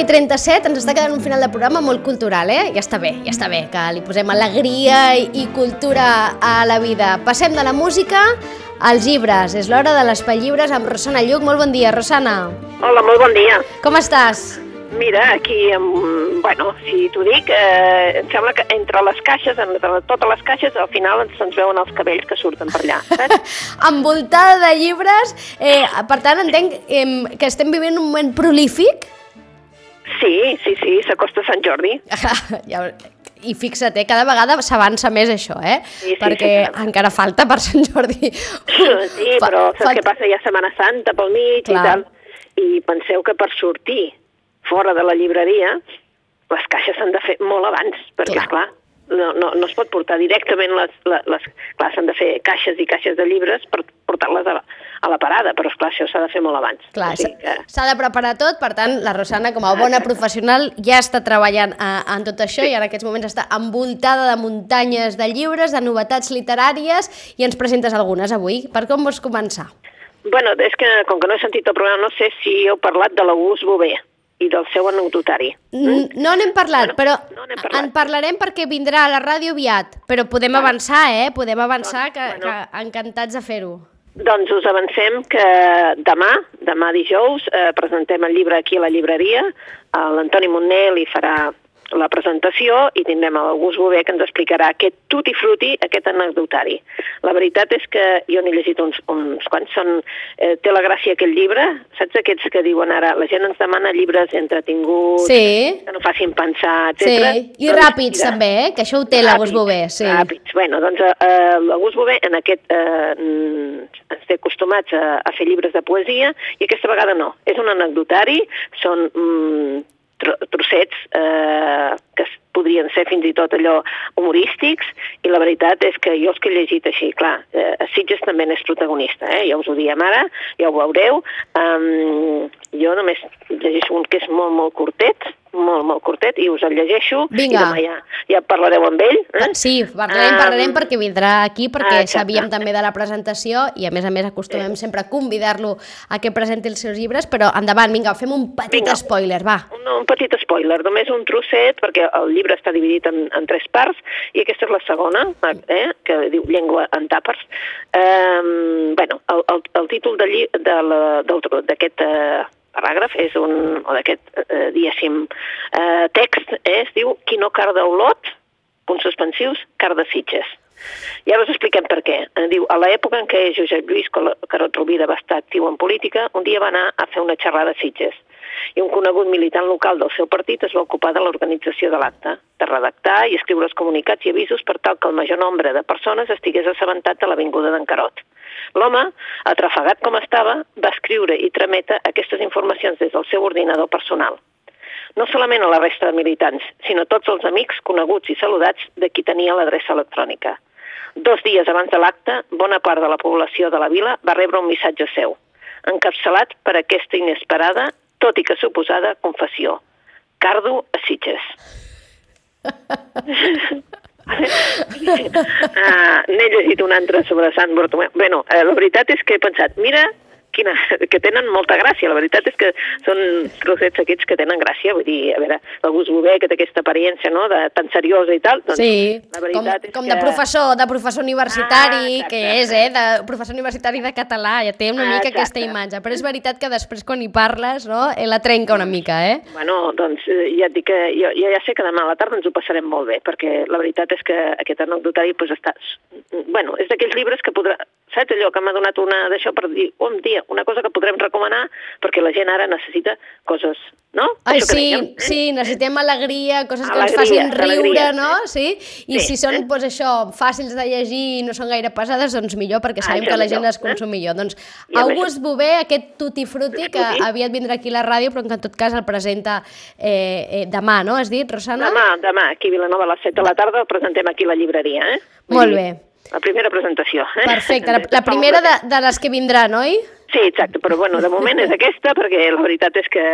i 37 ens està quedant un final de programa molt cultural, eh? Ja està bé, ja està bé, que li posem alegria i, cultura a la vida. Passem de la música als llibres. És l'hora de l'Espai Llibres amb Rosana Lluc. Molt bon dia, Rosana. Hola, molt bon dia. Com estàs? Mira, aquí, bueno, si t'ho dic, eh, em sembla que entre les caixes, entre totes les caixes, al final ens, ens veuen els cabells que surten per allà, saps? Envoltada de llibres, eh, per tant entenc eh, que estem vivint un moment prolífic. Sí, sí, sí, s'acosta Sant Jordi. I fixa't, eh, cada vegada s'avança més això, eh? Sí, sí, Perquè sí, sí. encara falta per Sant Jordi. Sí, Fa- però saps fa- què passa? Hi ha Setmana Santa pel mig Clar. i tal. I penseu que per sortir fora de la llibreria les caixes s'han de fer molt abans, perquè, Clar. esclar, no, no, no es pot portar directament les... les, les clar, s'han de fer caixes i caixes de llibres per portar-les a, la- a la parada, però, esclar, això s'ha de fer molt abans. Clar, O sigui que... s'ha de preparar tot, per tant, la Rosana, com a bona professional, ja està treballant eh, en tot això i en aquests moments està envoltada de muntanyes de llibres, de novetats literàries, i ens presentes algunes avui. Per com vols començar? Bueno, és que com que no he sentit el programa, no sé si heu parlat de l'August Bové i del seu anecdotari. Mm, No n'hem parlat, Bueno, però no parlat. en parlarem perquè vindrà a la ràdio aviat. Però podem avançar, eh? Podem avançar, que, Bueno. que encantats de fer-ho. Doncs us avancem que demà, demà dijous, eh, presentem el llibre aquí a la llibreria. Eh, L'Antoni Montner li farà la presentació i tindrem l'August Bové que ens explicarà aquest tutti frutti, aquest anecdotari. La veritat és que jo n'he llegit uns, uns quants, són, eh, té la gràcia aquest llibre, saps aquests que diuen ara, la gent ens demana llibres entretinguts, Sí, que no facin pensar, sí. etc. I ràpids, també, eh? Que això ho té l'August Bové, sí. Ràpids. Bueno, doncs eh, l'August Bové en aquest eh, mm, ens té acostumats a, a fer llibres de poesia i aquesta vegada no. És un anecdotari, són mm, trossets eh, que podrien ser fins i tot allò humorístics i la veritat és que jo els que he llegit així, clar, eh, Sitges també n'és protagonista, eh? ja us ho diem ara, ja ho veureu. Um, jo només llegeixo un que és molt, molt curtet, molt, molt curtet, i us el llegeixo, Vinga. i demà ja, ja parlareu amb ell. Eh? Sí, parlarem, parlarem Em, perquè vindrà aquí, perquè Ah, sabíem també de la presentació i a més a més acostumem sempre a convidar-lo a que presenti els seus llibres, però endavant, vinga, fem un petit Vinga. spoiler, va. Un, un petit spoiler, només un trosset, perquè el llibre està dividit en, en tres parts, i aquesta és la segona, eh, que diu Llengua en tàpers. Um, bueno, el, el, el títol de lli- de tro- d'aquest eh, paràgraf és un, o d'aquest, eh, diguéssim, eh, text, eh, es diu Qui no carda Olot, punts suspensius, carda Sitges. Ara us expliquem per què. Eh, Diu, a l'època en què Josep Lluís Carot Rovira va estar actiu en política, un dia va anar a fer una xerrada a Sitges i un conegut militant local del seu partit es va ocupar de l'organització de l'acte, de redactar i escriure els comunicats i avisos per tal que el major nombre de persones estigués assabentat de l'avinguda d'en Carot. L'home, atrafegat com estava, va escriure i trametre aquestes informacions des del seu ordinador personal. No solament a la resta de militants, sinó a tots els amics, coneguts i saludats de qui tenia l'adreça electrònica. Dos dies abans de l'acte, bona part de la població de la vila va rebre un missatge seu, encapçalat per aquesta inesperada, tot i que suposada, confessió. Cardo a Sitges. uh, N'he llegit un altre sobre Sant Bartomeu. Bueno, eh, la veritat és que he pensat, mira, quina, que tenen molta gràcia. La veritat és que són trossets aquests que tenen gràcia. Vull dir, a veure, l'August Bové, que té aquesta apariència, no?, de tan seriosa i tal. Doncs, Sí, la com, veritat és com que... de professor, de professor universitari, Ah, que és, eh, de professor universitari de català, ja té una Ah, mica aquesta exacte. imatge, però és veritat que després quan hi parles, no, eh, la trenca una mica, eh? Bueno, doncs eh, ja et dic que jo, jo ja sé que demà a la tarda ens ho passarem molt bé, perquè la veritat és que aquest anecdotari pues, està... Bueno, és d'aquells llibres que podrà... Saps allò que m'ha donat una d'això per dir, un dia, una cosa que podrem recomanar perquè la gent ara necessita coses, no? Ai, Això sí, dèiem, eh? sí, necessitem alegria, coses que ens Alegria, facin riure, alegria, no? Sí? I Sí, si són, eh? doncs això, fàcils de llegir i no són gaire pesades, doncs millor, perquè Ah, sabem això que la millor, gent les eh? consum millor. Doncs August Bové, aquest tutti frutti, que aviat vindrà aquí a la ràdio, però que en tot cas el presenta eh, eh, demà, no? Has dit, Rosana? Demà, demà, aquí a Vilanova a les 7 de la tarda el presentem aquí a la llibreria, eh? Molt bé. La primera presentació. Eh? Perfecte, la, la primera de, de les que vindran, oi? Sí, exacte, però bueno, de moment és aquesta, perquè la veritat és que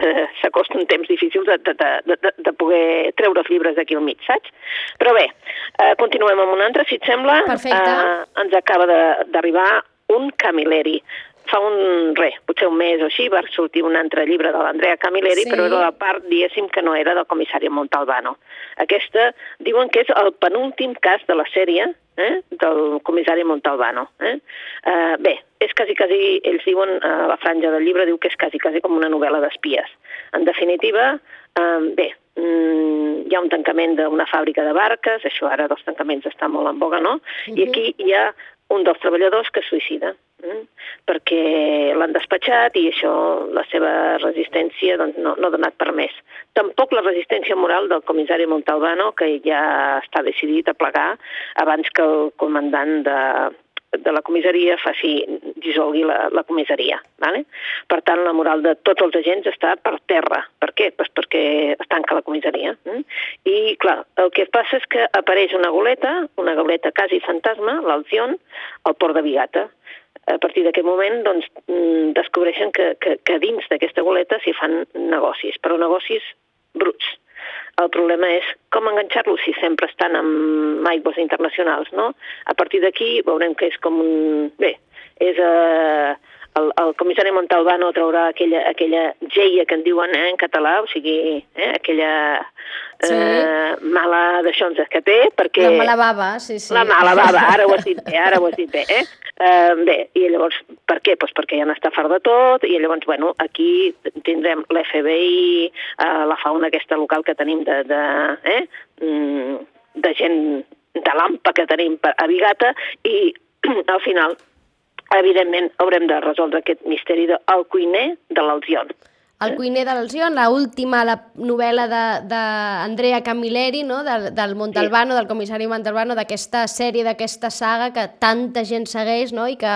eh, s'acosta un temps difícil de, de, de, de, de poder treure els llibres d'aquí al mig, saps? Però bé, eh, continuem amb un altre, si et sembla. Perfecte. Eh, ens acaba d'arribar un Camilleri fa un, res, potser un mes o així, va sortir un altre llibre de l'Andrea Camilleri, Sí. però era la part, diguéssim, que no era del comissari Montalbano. Aquesta, diuen que és el penúltim cas de la sèrie eh, del comissari Montalbano. Eh? Eh, bé, és quasi, quasi, ells diuen, a la franja del llibre, diu que és quasi, quasi com una novel·la d'espies. En definitiva, eh, bé, mm, hi ha un tancament d'una fàbrica de barques, això ara dels tancaments està molt en boga, no? I aquí hi ha un dels treballadors que es suïcida, mm? perquè l'han despatxat i això, la seva resistència doncs, no, no ha donat per més. Tampoc la resistència moral del comissari Montalbano, que ja està decidit a plegar abans que el comandant de, de la comissaria faci, dissolgui la, la comissaria. Vale? Per tant, la moral de tots els agents està per terra. Per què? Pues perquè es tanca la comissaria. Mm? I, clar, el que passa és que apareix una goleta, una goleta quasi fantasma, l'Alzion, al port de Vigata. A partir d'aquest moment, doncs, mm, descobreixen que, que, que dins d'aquesta goleta s'hi fan negocis, però negocis bruts. El problema és com enganxar-los si sempre estan amb aigües internacionals, no? A partir d'aquí veurem que és com un... Bé, és... Eh, el, el comissari Montalbano traurà aquella, aquella geia que en diuen eh, en català, o sigui, eh, aquella Sí. eh, mala d'aixonses que té, perquè... La mala bava, sí, sí. La mala bava, ara ho has dit bé, ara ho has dit bé, eh? Uh, bé, i llavors, per què? Pues perquè ja n'està fart de tot, i llavors, bueno, aquí tindrem l'FBI, uh, la fauna aquesta local que tenim de, de, eh? mm, de gent de l'AMPA que tenim a Vigata, i al final, evidentment, haurem de resoldre aquest misteri del cuiner de l'Alzion. El cuiner de l'Alzion, la última la novel·la d'Andrea Camilleri, no? del, del Montalbano, del comissari Montalbano, d'aquesta sèrie, d'aquesta saga que tanta gent segueix no? I, que,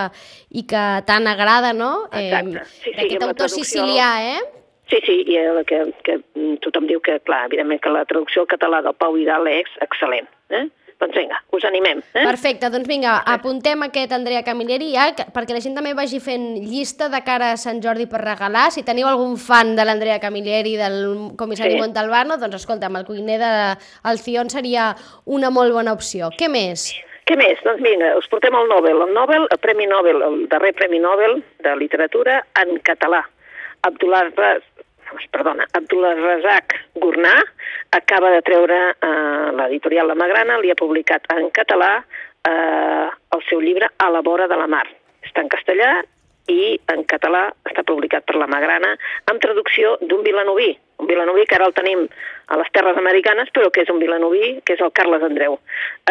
i que tant agrada, no? Exacte. Sí, sí, D'aquest autor traducció- sicilià, eh? Sí, sí, i el que, que tothom diu que, clar, evidentment que la traducció al català del Pau Vidal és excel·lent. Eh? Doncs vinga, us animem. Eh? Perfecte, doncs vinga, apuntem aquest Andrea Camilleri ja, que- perquè la gent també vagi fent llista de cara a Sant Jordi per regalar. Si teniu algun fan de l'Andrea Camilleri, del comissari Sí. Montalbano, doncs escolta'm, el cuiner de Alcion seria una molt bona opció. Què més? Què més? Doncs vinga, us portem el Nobel. El Nobel, el Premi Nobel, el darrer Premi Nobel de literatura en català. Abdullah Raz, perdona, Abdullah Razak Gurnà acaba de treure eh, l'editorial La Magrana, li ha publicat en català eh, el seu llibre A la vora de la mar. Està en castellà i en català està publicat per La Magrana amb traducció d'un vilanoví, un vilanoví que ara el tenim a les Terres Americanes, però que és un vilanoví, que és el Carles Andreu.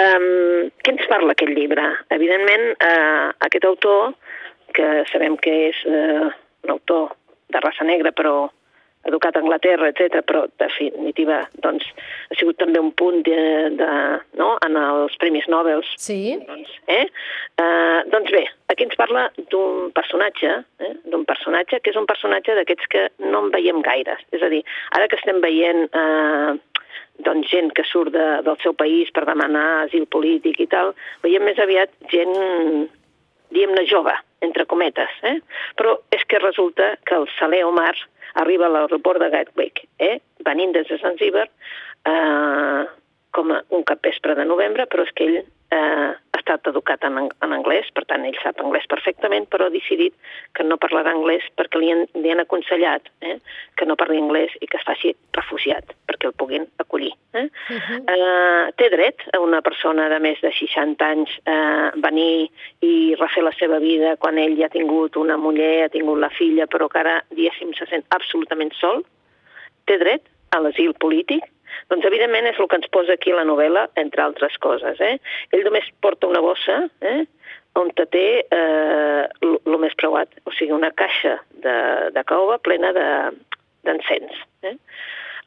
Um, què ens parla aquest llibre? Evidentment, uh, aquest autor, que sabem que és uh, un autor de raça negra, però educat a Anglaterra, etc, però en definitiva doncs, ha sigut també un punt de, de, no? en els Premis Nobel Sí? doncs, eh? Uh, doncs bé, aquí ens parla d'un personatge, eh? d'un personatge que és un personatge d'aquests que no en veiem gaires. És a dir, ara que estem veient eh, doncs gent que surt de, del seu país per demanar asil polític i tal, veiem més aviat gent, diguem-ne, jove, entre cometes. Eh? Però és que resulta que el Saleh Omar arriba a l'aeroport de Gatwick, eh? venint des de Zanzíbar, eh, com a un capvespre de novembre, però és que ell eh, estat educat en, en anglès, per tant ell sap anglès perfectament, però ha decidit que no parlarà anglès perquè li han, li han aconsellat eh, que no parli anglès i que es faci refugiat perquè el puguin acollir. Eh? Uh -huh. eh, té dret a una persona de més de 60 anys eh, venir i refer la seva vida quan ell ja ha tingut una muller, ha tingut la filla, però que ara, diguéssim, se sent absolutament sol? té dret a l'asil polític? Doncs, evidentment, és el que ens posa aquí la novel·la, entre altres coses. Eh? Ell només porta una bossa eh? on té eh, el més preuat, o sigui, una caixa de, de caoba plena de- d'encens. Eh?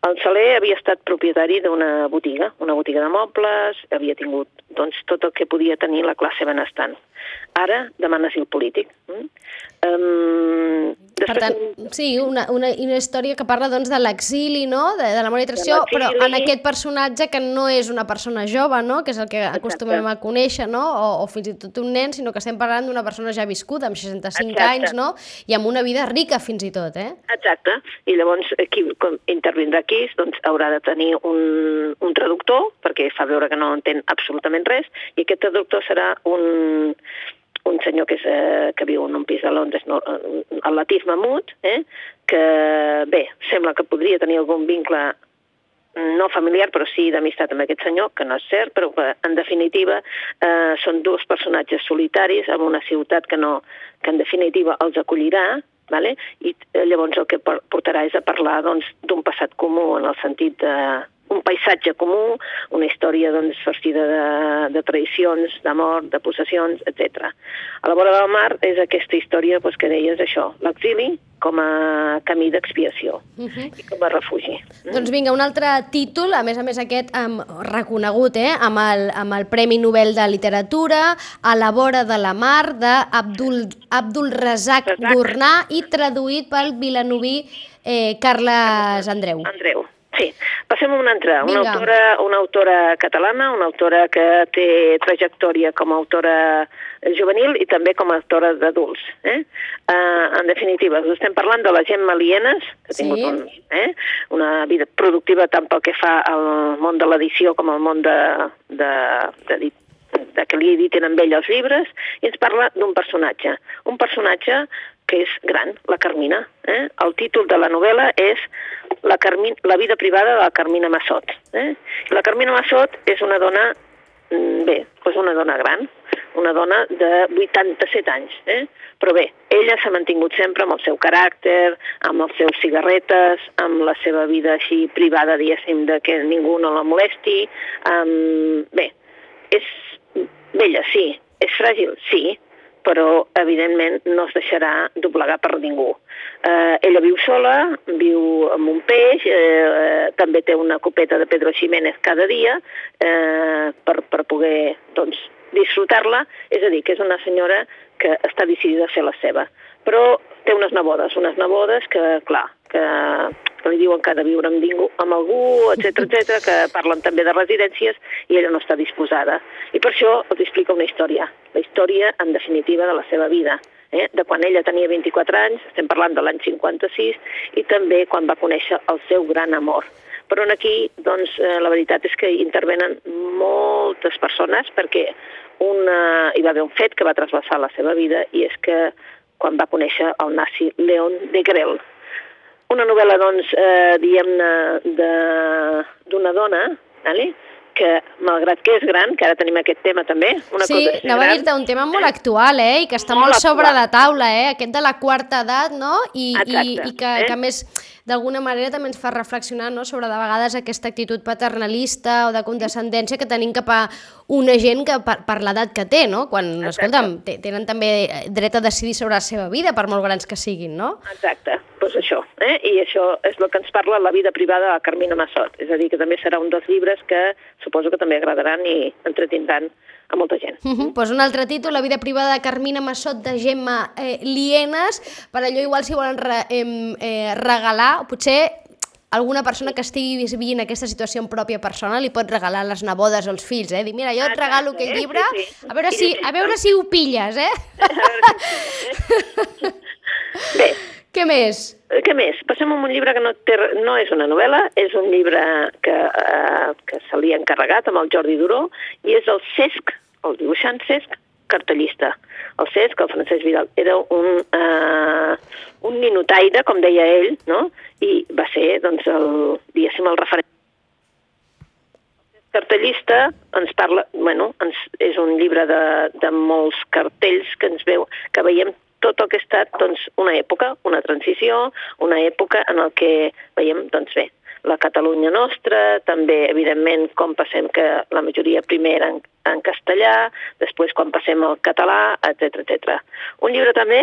El Saler havia estat propietari d'una botiga, una botiga de mobles, havia tingut doncs, tot el que podia tenir la classe benestant. Ara demana asil polític. Mm? Um, per tant, sí, una, una, una història que parla doncs, de l'exili, no? de, de la monetització, però en aquest personatge que no és una persona jove, no? que és el que acostumem a conèixer, no? o, o fins i tot un nen, sinó que estem parlant d'una persona ja viscuda, amb 65 Exacte. anys, no? i amb una vida rica fins i tot. Eh? Exacte, i llavors qui intervindrà aquí doncs, haurà de tenir un, un traductor, perquè fa veure que no entén absolutament res, i aquest traductor serà un, un senyor que, és, eh, que viu en un pis de Londres, no, el Latif Mahmoud, eh, que bé, sembla que podria tenir algun vincle no familiar, però sí d'amistat amb aquest senyor, que no és cert, però que en definitiva eh, són dos personatges solitaris en una ciutat que, no, que en definitiva els acollirà, vale? i eh, llavors el que portarà és a parlar doncs, d'un doncs, passat comú en el sentit de, un paisatge comú, una història doncs, farcida de, de tradicions, d'amor, de possessions, etc. A la vora del mar és aquesta història doncs, que deies això, l'exili com a camí d'expiació uh -huh. i com a refugi. Doncs vinga, un altre títol, a més a més aquest um, reconegut, eh, amb, el, amb el Premi Nobel de Literatura, A la vora de la mar, d'Abdul Abdul Razak Gurnà i traduït pel vilanoví eh, Carles Andreu. Andreu. Sí, passem a una altra, una autora, una autora catalana, una autora que té trajectòria com a autora juvenil i també com a autora d'adults. Eh? Uh, en definitiva, estem parlant de la Gemma Lienes, que ha tingut sí. un, eh? una vida productiva tant pel que fa al món de l'edició com al món de, de, de, de que li editen amb ell els llibres, i ens parla d'un personatge. Un personatge que és gran, la Carmina. Eh? El títol de la novel·la és la, Carmin, la vida privada de la Carmina Massot. Eh? La Carmina Massot és una dona, mm, bé, és una dona gran, una dona de 87 anys, eh? però bé, ella s'ha mantingut sempre amb el seu caràcter, amb els seus cigarretes, amb la seva vida així privada, diguéssim, de que ningú no la molesti. Um, bé, és vella, sí, és fràgil, sí, però evidentment no es deixarà doblegar per ningú. Eh, ella viu sola, viu amb un peix, eh, també té una copeta de Pedro Ximénez cada dia eh, per, per poder doncs, disfrutar-la, és a dir, que és una senyora que està decidida a fer la seva. Però té unes nebodes, unes nebodes que, clar, que, li diuen que ha de viure amb, ningú, amb algú, etc etc, que parlen també de residències i ella no està disposada. I per això els explica una història, la història, en definitiva, de la seva vida, eh? de quan ella tenia 24 anys, estem parlant de l'any 56, i també quan va conèixer el seu gran amor. Però aquí, doncs, eh, la veritat és que intervenen moltes persones perquè una, hi va haver un fet que va trasbassar la seva vida i és que quan va conèixer el nazi Leon de Grell, una novel·la, doncs, eh, diguem-ne, d'una dona, vale? Que, malgrat que és gran, que ara tenim aquest tema també, una sí, cosa anava a dir-te un tema molt actual, eh? I que està molt, molt sobre la taula, eh? Aquest de la quarta edat, no? I, Exacte, i, i que, eh? que a més d'alguna manera també ens fa reflexionar no? sobre de vegades aquesta actitud paternalista o de condescendència que tenim cap a una gent que per, per l'edat que té, no? Quan, Exacte. escolta'm, tenen també dret a decidir sobre la seva vida, per molt grans que siguin, no? Exacte, doncs pues això, eh? i això és el que ens parla la vida privada de Carmina Massot, és a dir, que també serà un dels llibres que suposo que també agradaran i entretindran a molta gent. Uh -huh. pues un altre títol, La vida privada de Carmina Massot de Gemma eh, Lienes, per allò igual si volen re, eh, eh, regalar, potser alguna persona que estigui vivint aquesta situació en pròpia persona li pot regalar les nebodes als fills, eh? Dir, mira, jo et regalo aquest llibre, sí, sí. a veure si, a veure si ho pilles, eh? Bé. Què més? Què més? Passem a un llibre que no, té, no és una novel·la, és un llibre que, eh, que se li ha encarregat amb el Jordi Duró i és el Cesc el dibuixant Cesc cartellista. El Cesc, el Francesc Vidal, era un, eh, un ninotaire, com deia ell, no? i va ser, doncs, el, diguéssim, el referent cartellista ens parla, bueno, ens, és un llibre de, de molts cartells que ens veu, que veiem tot el que ha estat doncs, una època, una transició, una època en el que veiem, doncs bé, la Catalunya nostra, també, evidentment, com passem que la majoria primer en, en castellà, després quan passem al català, etc etc. Un llibre també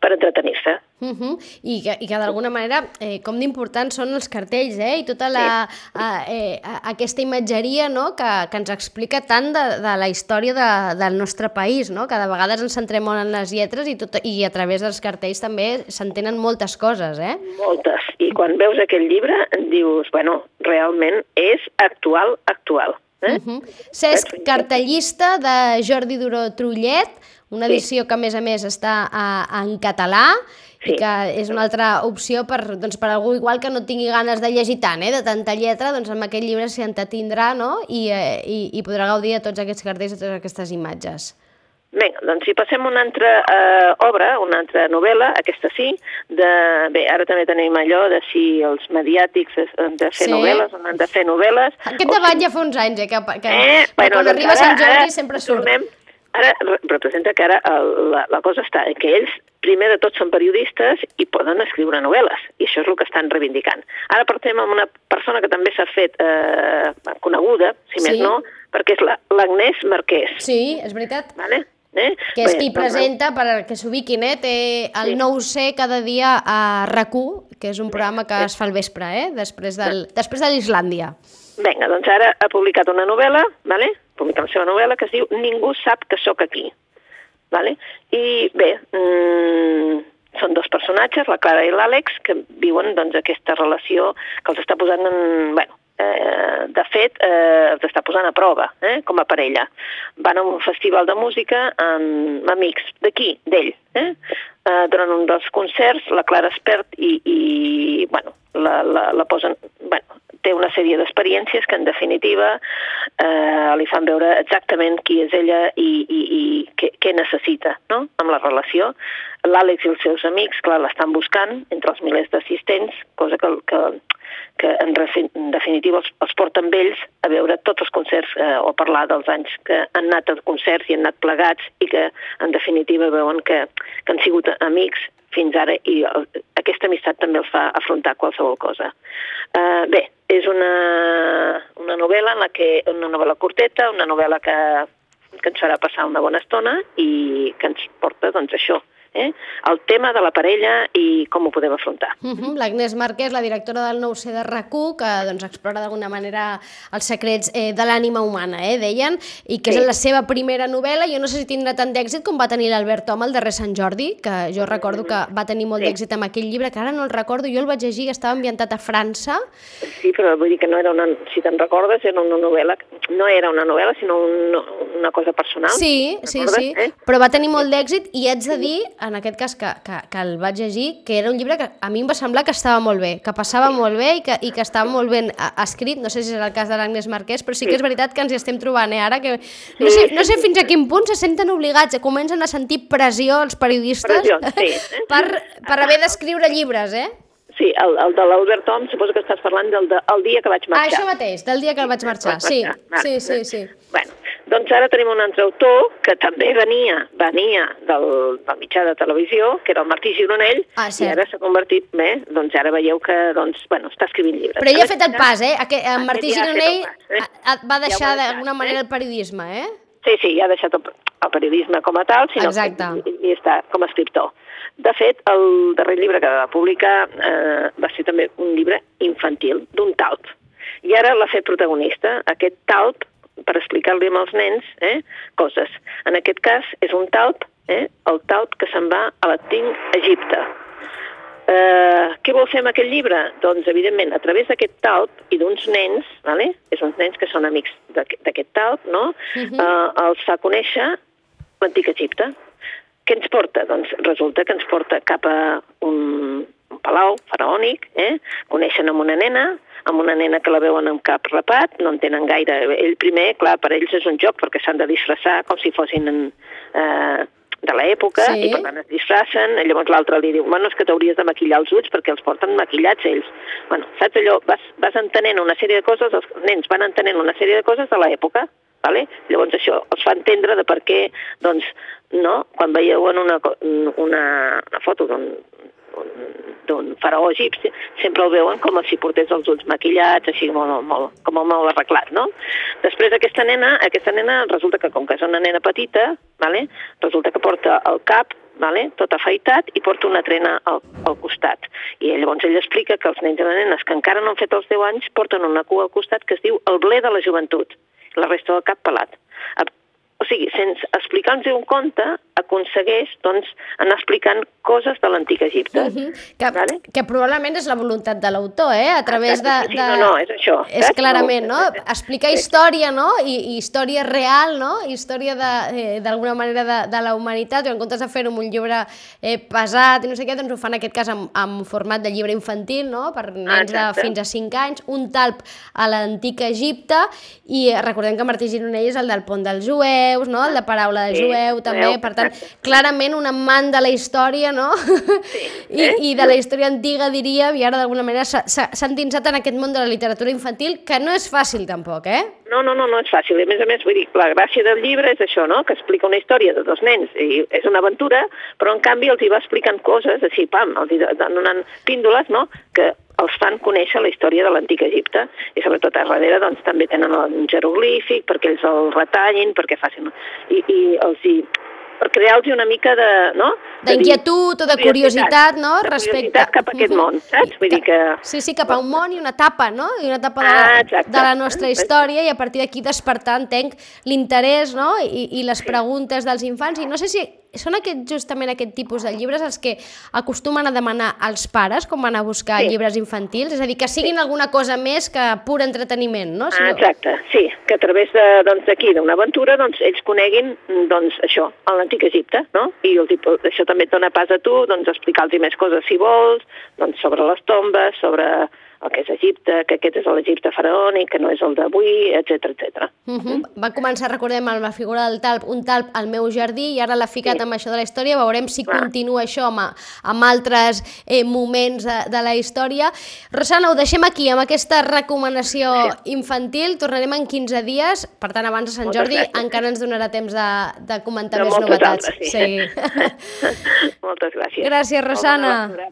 per entretenir-se. Uh -huh. I que, i que d'alguna manera, eh, com d'importants són els cartells, eh? I tota la, sí. a, eh, a, aquesta imatgeria no? que, que ens explica tant de, de la història de, del nostre país, no? que de vegades ens centrem molt en les lletres i, tot, i a través dels cartells també s'entenen moltes coses, eh? Moltes. I quan veus aquest llibre dius, bueno, realment és actual, actual. Eh? Uh -huh. Cesc, cartellista de Jordi Duró Trullet, una edició sí. que a més a més està a, en català sí. i que és una altra opció per, doncs, per algú igual que no tingui ganes de llegir tant, eh, de tanta lletra, doncs amb aquest llibre s'hi entretindrà no? I, eh, i, i podrà gaudir de tots aquests cartells, de totes aquestes imatges. Vinga, doncs si passem a una altra eh, obra, una altra novel·la, aquesta sí, de... Bé, ara també tenim allò de si els mediàtics han de fer sí. novel·les o no han de fer novel·les... Aquest debat si... ja fa uns anys, eh, que, que, eh, que bueno, quan doncs arriba ara, Sant Jordi ara, sempre surt. Tornem, ara representa que ara el, la, la cosa està que ells primer de tot són periodistes i poden escriure novel·les, i això és el que estan reivindicant. Ara partim amb una persona que també s'ha fet eh, coneguda, si sí. més no, perquè és l'Agnès la, Marquès. Sí, és veritat. Vale? Eh? Que és qui presenta, per que s'ubiquin, eh? té el sí. nou c cada dia a rac que és un programa que es fa al vespre, eh? després, del, després de l'Islàndia. Vinga, doncs ara ha publicat una novel·la, vale? ha publicat la seva novel·la, que es diu Ningú sap que sóc aquí. Vale? I bé, mmm, són dos personatges, la Clara i l'Àlex, que viuen doncs, aquesta relació que els està posant en... Bueno, eh, de fet, eh, els està posant a prova eh, com a parella. Van a un festival de música amb amics d'aquí, d'ell. Eh? Eh, durant un dels concerts, la Clara es perd i, i bueno, la, la, la posen... Bueno, té una sèrie d'experiències que, en definitiva, eh, li fan veure exactament qui és ella i, i, i què, què necessita no? amb la relació. L'Àlex i els seus amics, clar, l'estan buscant entre els milers d'assistents, cosa que, que, que en, en definitiva els, els porta amb ells a veure tots els concerts eh, o parlar dels anys que han anat a concerts i han anat plegats i que en definitiva veuen que, que han sigut amics fins ara i el, aquesta amistat també els fa afrontar qualsevol cosa. Uh, bé, és una, una novel·la en la que, una novel·la curteta, una novel·la que, que ens farà passar una bona estona i que ens porta, doncs, això, eh? el tema de la parella i com ho podem afrontar. Uh -huh. L'Agnès Marquès, la directora del nou C de rac que doncs, explora d'alguna manera els secrets eh, de l'ànima humana, eh, deien, i que sí. és la seva primera novel·la. Jo no sé si tindrà tant d'èxit com va tenir l'Albert Tom el darrer Sant Jordi, que jo recordo que va tenir molt sí. d'èxit amb aquell llibre, que ara no el recordo, jo el vaig llegir, que estava ambientat a França. Sí, però vull dir que no era una... Si te'n recordes, era una novel·la... No era una novel·la, sinó un, una cosa personal. Sí, sí, sí, eh? però va tenir molt d'èxit i haig de dir, en aquest cas que, que, que el vaig llegir, que era un llibre que a mi em va semblar que estava molt bé, que passava molt bé i que, i que estava molt ben escrit, no sé si és el cas de l'Agnès Marquès, però sí que és veritat que ens hi estem trobant, eh, ara que... No sé, no sé fins a quin punt se senten obligats, comencen a sentir pressió els periodistes pressió, sí. per, per haver d'escriure llibres, eh? Sí, el, el de l'Albert Tom, suposo que estàs parlant del de, el dia que vaig marxar. Ah, això mateix, del dia que vaig marxar, sí. Sí, sí, sí. Bueno, doncs ara tenim un altre autor que també venia venia del, del mitjà de televisió, que era el Martí Gironell, ah, i ara s'ha convertit, bé, doncs ara veieu que doncs, bueno, està escrivint llibres. Però ell ha fet el pas, eh? Aquest, en Martí Gironell pas, eh? va deixar ja d'alguna manera el periodisme, eh? Sí, sí, ja ha deixat el, el periodisme com a tal, sinó Exacte. que i, i està com a escriptor. De fet, el darrer llibre que va publicar eh, va ser també un llibre infantil, d'un talp. I ara l'ha fet protagonista, aquest talp, per explicar-li als nens eh, coses. En aquest cas és un talp, eh, el talp que se'n va a l'antic Egipte. Eh, què vol fer amb aquest llibre? Doncs, evidentment, a través d'aquest talp i d'uns nens, vale? és uns nens que són amics d'aquest talp, no? Uh -huh. eh, els fa conèixer l'antic Egipte. Què ens porta? Doncs resulta que ens porta cap a un, un palau faraònic, eh? coneixen amb una nena, amb una nena que la veuen amb cap rapat, no entenen gaire. Ell primer, clar, per ells és un joc perquè s'han de disfressar com si fossin en, eh, de l'època sí. i per tant es disfressen, llavors l'altre li diu bueno, és que t'hauries de maquillar els ulls perquè els porten maquillats ells. Bueno, saps allò? Vas, vas entenent una sèrie de coses, els nens van entenent una sèrie de coses de l'època, vale? llavors això els fa entendre de per què doncs, no? quan veieu en una, una, una foto d'un d'un faraó egipci, sempre el veuen com si portés els ulls maquillats, així molt, molt, com molt arreglat, no? Després aquesta nena, aquesta nena resulta que com que és una nena petita, vale? resulta que porta el cap vale? tot afaitat i porta una trena al, al costat. I llavors ell explica que els nens i les nenes que encara no han fet els 10 anys porten una cua al costat que es diu el ble de la joventut, la resta del cap pelat. O sigui, sense explicar-nos un conte, aconsegueix doncs, anar explicant coses de l'antic Egipte. Uh -huh. que, vale? que probablement és la voluntat de l'autor, eh? A través de, de... Sí, no, no, és això. És saps? clarament, no? Explicar història, no? I, i història real, no? Història eh, d'alguna manera de, de la humanitat, i en comptes de fer-ho amb un llibre eh, pesat i no sé què, doncs ho fan en aquest cas amb, amb format de llibre infantil, no? Per nens de fins a 5 anys, un talp a l'antic Egipte, i recordem que Martí Gironell és el del pont dels jueus, no? El de paraula de sí, jueu, també, jueu, per tant, clarament un amant de la història, no? Sí. I, eh? I de la història antiga, diria, i ara d'alguna manera s'ha endinsat en aquest món de la literatura infantil, que no és fàcil tampoc, eh? No, no, no, no és fàcil. A més a més, vull dir, la gràcia del llibre és això, no?, que explica una història de dos nens, i és una aventura, però en canvi els hi va explicant coses, així, pam, els hi donant píndoles, no?, que els fan conèixer la història de l'antic Egipte i sobretot a darrere doncs, també tenen un jeroglífic perquè ells el retallin, perquè facin... I, i els hi per crear-los una mica de... No? D'inquietud o de curiositat, no? De Respecte... curiositat cap a aquest món, saps? Vull dir que... Sí, sí, cap a un món i una etapa, no? I una etapa de, ah, de la nostra història i a partir d'aquí despertar, entenc, l'interès no? I, i les preguntes dels infants. I no sé si són aquest, justament aquest tipus de llibres els que acostumen a demanar als pares quan van a buscar sí. llibres infantils? És a dir, que siguin sí. alguna cosa més que pur entreteniment, no? Si no... exacte, sí, que a través d'aquí, doncs, d'una aventura, doncs, ells coneguin doncs, això, l'antic Egipte, no? I el, això també et dona pas a tu, doncs, explicar-los més coses si vols, doncs, sobre les tombes, sobre el que és Egipte, que aquest és l'Egipte faraònic, que no és el d'avui, etc etc. Uh -huh. Va començar, recordem, amb la figura del talp, un talp al meu jardí, i ara l'ha ficat sí. amb això de la història, veurem si Clar. continua això amb, amb altres eh, moments de, de la història. Rosana, ho deixem aquí, amb aquesta recomanació sí. infantil, tornarem en 15 dies, per tant, abans de Sant moltes Jordi gràcies. encara ens donarà temps de, de comentar de més novetats. Altres, sí. sí. moltes gràcies. Gràcies, Rosana.